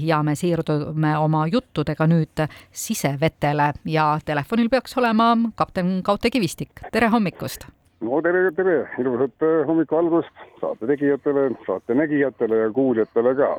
ja me siirdume oma juttudega nüüd sisevetele ja telefonil peaks olema kapten Kaute Kivistik, tere hommikust! no tere, tere, ilusat hommiku algust saate tegijatele, saate nägijatele ja kuulajatele ka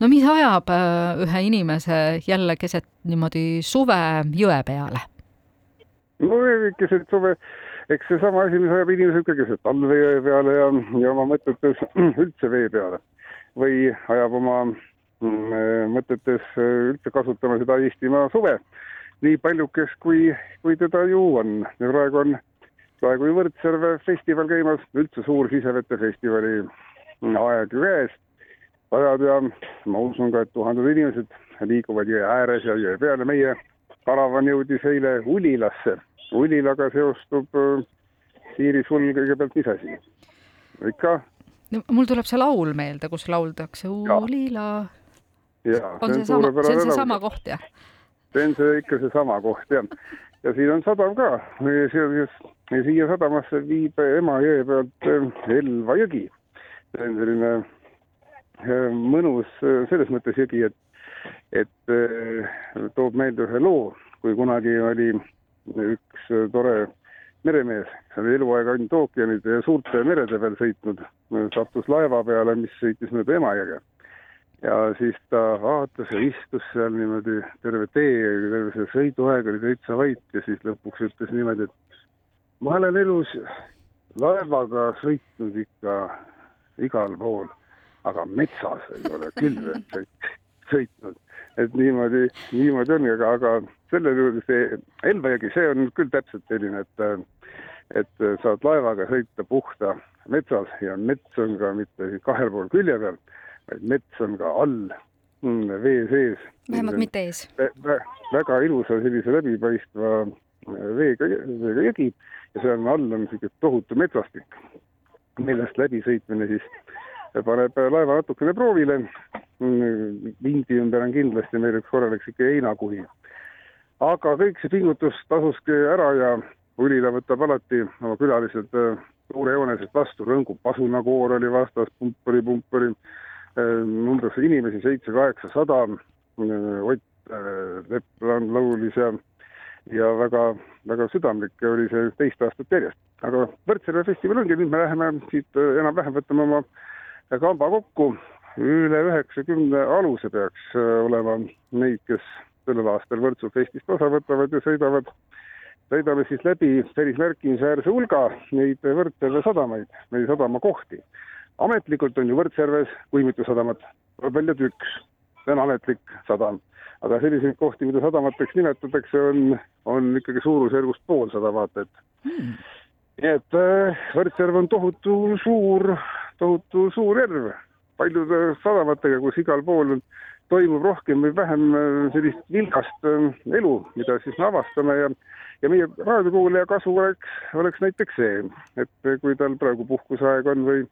no mis ajab äh, ühe inimese jälle keset niimoodi suve jõe peale? no keset suve, eks seesama asi, mis ajab inimesed ka keset talve jõe peale ja, ja oma mõtetes üldse vee peale või ajab oma mõtetes üldse kasutama seda Eestimaa suve nii paljukest, kui, kui teda ju on. ja praegu on, praegu ju Võrtsjärve festival käimas, üldse suur sisevete festivali aeg käes ajad ja ma usun ka, et tuhanded inimesed liiguvad jõe ääres ja jõe peale. meie karavan jõudis eile Ulilasse. Ulilaga seostub äh, Siiri sul kõigepealt mis asi? ikka? no mul tuleb see laul meelde, kus lauldakse Ulila. on see sama, see on seesama koht, jah? see on see ikka seesama koht, jah. ja siin on sadav ka. siia sadamasse viib Emajõe pealt äh, Elva jõgi. see on selline mõnus äh, selles mõttes jõgi, et, et äh, toob meelde ühe loo, kui kunagi oli üks äh, tore meremees, kes oli eluaeg ainult ookeanide ja suurte merede peal sõitnud, sattus laeva peale, mis sõitis mööda Emajõge. Ja siis ta vaatas ja istus seal niimoodi terve tee, terve see sõiduaeg oli täitsa vait ja siis lõpuks ütles niimoodi, et ma olen elus laevaga sõitnud ikka igal pool aga metsas ei ole küll veel sõitnud. et niimoodi, niimoodi on, aga, aga selle juurde see Elvajõgi, see on küll täpselt selline, et et saad laevaga sõita puhta metsas ja mets on ka mitte kahel pool külje peal, vaid mets on ka all mm, vee sees. vähemalt mitte ees vä. väga ilusa sellise läbipaistva veega, veega jõgi ja seal all on niisugune tohutu metsastik, millest läbisõitmine siis paneb laeva natukene proovile. vindi ümber on kindlasti meil üks korralik sihuke heinakuhi. aga kõik see pingutus tasuski ära ja Ulila võtab alati oma külalised äh, suurejooneselt vastu, rõngub pasunakoor oli vastas, pumpuri, äh, umbes inimesi seitse-kaheksasada. Äh, Ott Leplan laulis ja, ja väga, väga südamlik oli see teist aastat järjest. aga Võrtsjärve festival ongi, nüüd me läheme siit enam-vähem võtame oma kamba kokku. üle üheksakümne aluse peaks äh, olema neid, kes sellel aastal Võrtsu festist osa võtavad ja sõidavad, sõidame siis läbi päris märkimisväärse hulga neid Võrtsjärve sadamaid, neid sadamakohti. Ametlikult on ju Võrtsjärves, kui mitu sadamat, tuleb välja, et üks, see on ametlik sadam. aga selliseid kohti, mida sadamateks nimetatakse, on, on ikkagi suurusjärgust poolsada vaata et hmm. nii et äh, Võrtsjärv on tohutu suur tohutu suur järv paljude sadamatega, kus igal pool toimub rohkem või vähem äh, sellist vilgast äh, elu, mida siis me avastame ja ja meie raadiokuulaja kasu oleks, oleks näiteks see, et kui tal praegu puhkuseaeg on või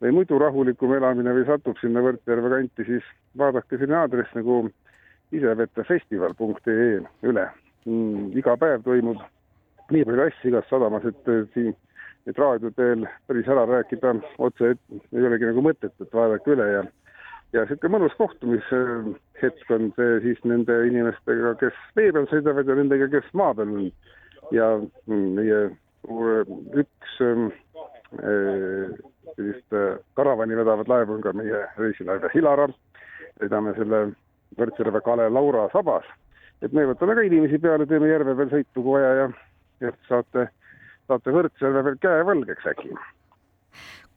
või muidu rahulikum elamine või satub sinna Võrtsjärve kanti, siis vaadake selline aadress nagu isevettefestival.ee üle mm,. iga päev toimub nii palju asju igas sadamas, et siin et raadios veel päris ära rääkida otse ei olegi nagu mõtet, et vaadake üle ja ja niisugune mõnus kohtumishetk on see siis nende inimestega, kes vee peal sõidavad ja nendega, kes maa peal on. ja meie üks ähm, äh, sellist äh, karavani vedavat laeva on ka meie reisilaev Hilara. sõidame selle Võrtsjärve Kale Laura sabas, et me võtame ka inimesi peale, teeme järve peal sõitu, kui vaja ja, ja saate saate Võrtsjärve veel käevalgeks äkki.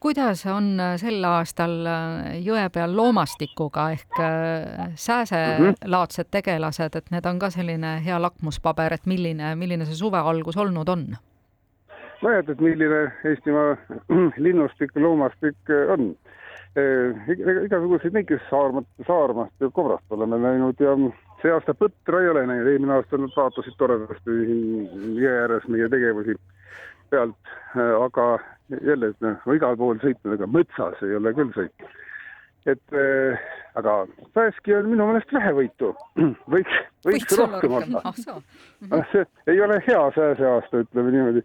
kuidas on äh, sel aastal äh, jõe peal loomastikuga ehk sääselaadsed tegelased, et need on ka selline hea lakmuspaber, et milline, milline see suve algus olnud on? Et milline Eestimaa linnustik, loomastik on igasuguseid neid, kes Saarmat, Saarmast ja Kobrast oleme näinud ja see aasta põtra ei ole näinud, eelmine aasta nad vaatasid toredasti jõe ääres meie tegevusi pealt, äh, aga jälle, noh, igal pool sõitnud, aga metsas ei ole küll sõitnud. Et äh, aga Pääski on minu meelest vähevõitu, võiks, võiks rohkem olla. Ah, see ei ole hea sääseaasta, ütleme niimoodi.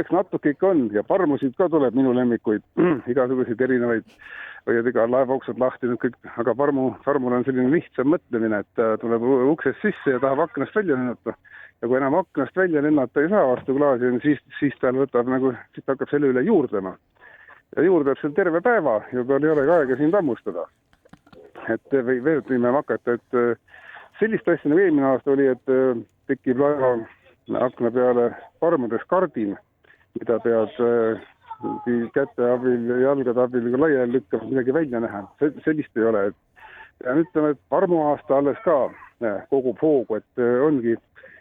eks natuke ikka on ja parmusid ka tuleb, minu lemmikuid, igasuguseid erinevaid hoiad iga laeva uksed lahti, nüüd kõik, aga Parmu, Parmul on selline lihtsam mõtlemine, et tuleb uksest sisse ja tahab aknast välja lennata. ja kui enam aknast välja lennata ei saa vastu klaasi, siis, siis tal võtab nagu, siis ta hakkab selle üle juurdlema. Ja juurdleb seal terve päeva ja tal ei olegi aega sind hammustada. et või veel võime hakata, et sellist asja nagu eelmine aasta oli, et tekib laeva akna peale parmudes kardin, mida pead käte abil ja jalgade abil laiali lükkama, midagi välja näha, sellist ei ole, pean ütlema, et armuaasta alles ka kogub hoogu, et ongi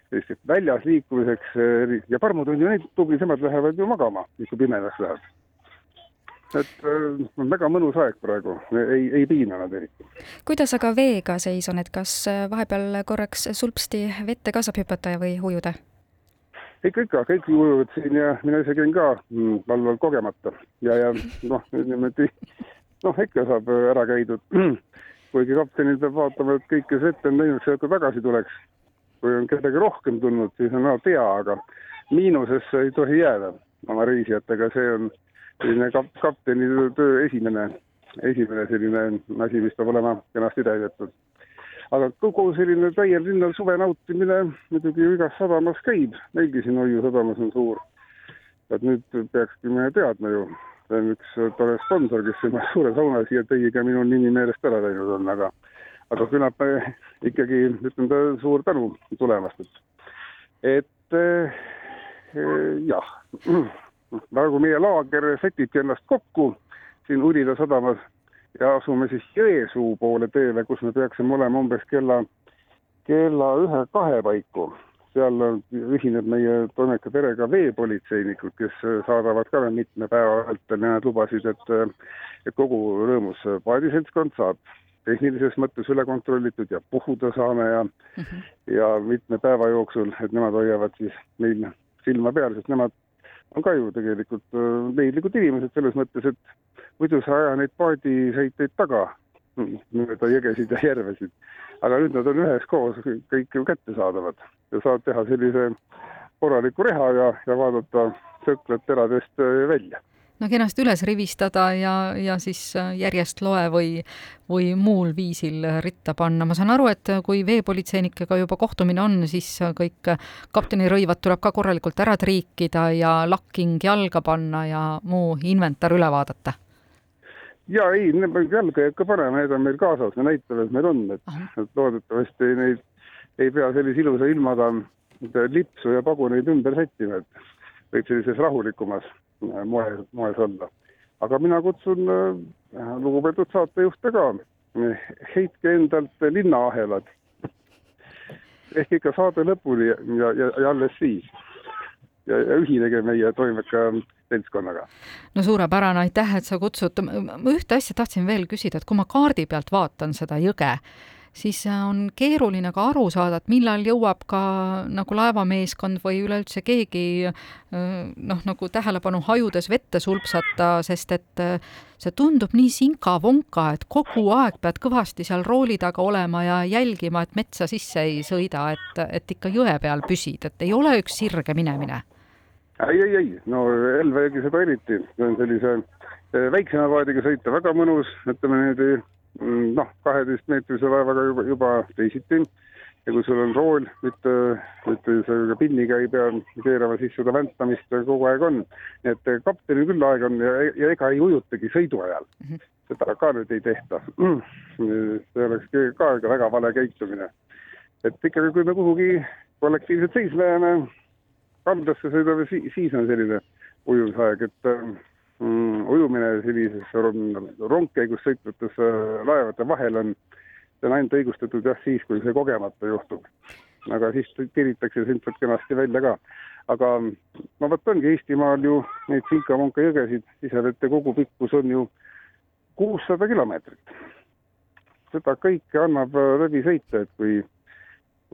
sellist väljas liikumiseks ja parmud on ju need tublisemad lähevad ju magama, kui pimedaks läheb. Et on väga mõnus aeg praegu, ei, ei piina nad eriti. kuidas aga veega seis on, et kas vahepeal korraks sulpsti vette ka saab hüpata või ujuda? ikka, ikka, kõik ujuvad siin ja mina ise käin ka valval kogemata ja, ja noh, niimoodi noh, ikka saab ära käidud. kuigi kaptenil peab vaatama, et kõik, kes ette on teinud, sealt ka tagasi tuleks. kui on kedagi rohkem tulnud, siis on alati hea, aga miinusesse ei tohi jääda oma reisijatega, see on selline kap-, kapteni töö esimene, esimene selline asi, mis peab olema kenasti täidetud. Aga kogu selline täiel rinnal suve nautimine muidugi ju igas sadamas käib, meilgi siin Hoiu sadamas on suur. et nüüd peakski me teadma ju, see on üks tore sponsor, kes selle suure sauna siia tõi, ka minu nimi meelest ära läinud on, aga aga küllap ikkagi ütlen ta suur tänu tulemast, et et eh, jah, nagu meie laager sätibki ennast kokku siin Ulila sadamas ja asume siis Jõesuu poole teele, kus me peaksime olema umbes kella, kella ühe-kahe paiku. seal ühineb meie toimeka perega veepolitseinikud, kes saadavad ka mitme päeva vältel ja nad lubasid, et, et kogu rõõmus paadiseltskond saab tehnilises mõttes üle kontrollitud ja puhuda saame ja mm, -hmm. ja mitme päeva jooksul, et nemad hoiavad siis meil silma peal, sest nemad on ka ju tegelikult leidlikud inimesed selles mõttes, et muidu sa aja neid paadisõiteid taga. Mööda jõgesid ja järvesid. aga nüüd nad on üheskoos kõik ju kättesaadavad. Ja saad teha sellise korraliku reha ja, ja vaadata sõklad teradest äh, välja no kenasti üles rivistada ja, ja siis äh, järjest loe või, või muul viisil ritta panna. ma saan aru, et kui veepolitseinikega juba kohtumine on, siis kõik kapteni rõivad tuleb ka korralikult ära triikida ja lakking jalga panna ja muu inventar üle vaadata ja ei, jalga jääb ka panema, need on meil kaasas, me näitame, et meil on, et, et loodetavasti neid ei pea sellise ilusa ilmaga lipsu ja paguneid ümber sättima, et võib sellises rahulikumas äh, moe, moes olla. aga mina kutsun äh, lugupeetud saatejuhte ka, heitke endalt linnaahelad. ehk ikka saade lõpuni ja, ja, ja alles siis. ja, ja ühinege meie toimeka seltskonnaga. no suurepärane, aitäh, et sa kutsud. ma ühte asja tahtsin veel küsida, et kui ma kaardi pealt vaatan seda jõge, siis on keeruline ka aru saada, et millal jõuab ka nagu laevameeskond või üleüldse keegi noh, nagu tähelepanu hajudes vette sulpsata, sest et see tundub nii sinka-vonka, et kogu aeg pead kõvasti seal rooli taga olema ja jälgima, et metsa sisse ei sõida, et, et ikka jõe peal püsid, et ei ole üks sirge minemine. Ei, ei, ei, no Elva-jõgi seda eriti, see on sellise väiksema paadiga sõita. Väga mõnus, ütleme niimoodi noh, kaheteistmeetrise laevaga juba, juba teisiti. ja kui sul on rool, mitte, mitte see pinniga ei pea keerama, siis seda väntamist kogu aeg on. nii et eh, kaptenil küll aega on ja, ja ega ei ujutagi sõidu ajal mm. -hmm. seda ka nüüd ei tehta mm.. see oleks ka väga vale käitumine. et ikkagi, kui me kuhugi kollektiivselt seisma jääme kaldasse sõidame, siis on selline ujumisaeg, et mm, ujumine sellises rongkäigus sõitvates äh, laevade vahel on, see on ainult õigustatud jah, siis, kui see kogemata juhtub. aga siis tiritakse sind sealt kenasti välja ka. aga no vot ongi Eestimaal ju neid Sinka-Vonka jõgesid, sisevete kogupikkus on ju kuussada kilomeetrit. seda kõike annab äh, läbi sõita, et kui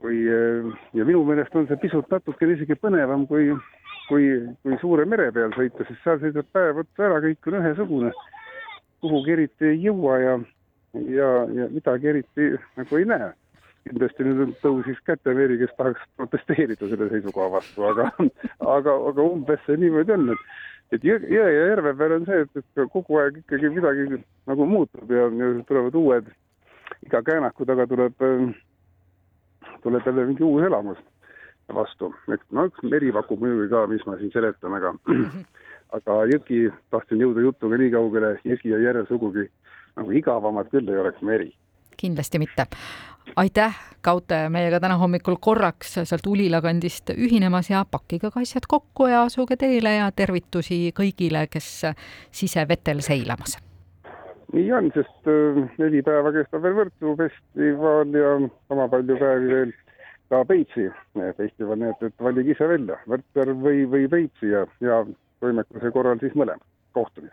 kui eh, ja minu meelest on see pisut natukene isegi põnevam kui, kui, kui suure mere peal sõita, sest seal sõidab päev otsa ära, kõik on ühesugune. kuhugi eriti ei jõua ja, ja, ja midagi eriti nagu ei näe. kindlasti nüüd tõusis kätemeri, kes tahaks protesteerida selle seisukoha vastu, aga, aga, aga umbes see niimoodi on, et et jõe ja järve peal on see, et, et kogu aeg ikkagi midagi nagu muutub ja, ja tulevad uued, iga käänaku taga tuleb, tuleb jälle mingi uus elamus vastu. et no üks meri pakub muidugi ka, mis ma siin seletan, aga aga jõgi, tahtsin jõuda jutuga nii kaugele, jõgi ja järv sugugi nagu igavamad küll ei oleks meri. kindlasti mitte. aitäh, Kaute, meiega täna hommikul korraks sealt Ulila kandist ühinemas ja pakkige ka asjad kokku ja asuge teele ja tervitusi kõigile, kes sisevetel seilamas. nii on, sest äh, neli päeva kestab veel Võrtu festival ja sama palju päevi veel ka Peipsi festival, nii et, et valige ise välja, Võrtsjärv või, või Peipsi ja, ja võimekuse korral siis mõlemad. kohtumiseni!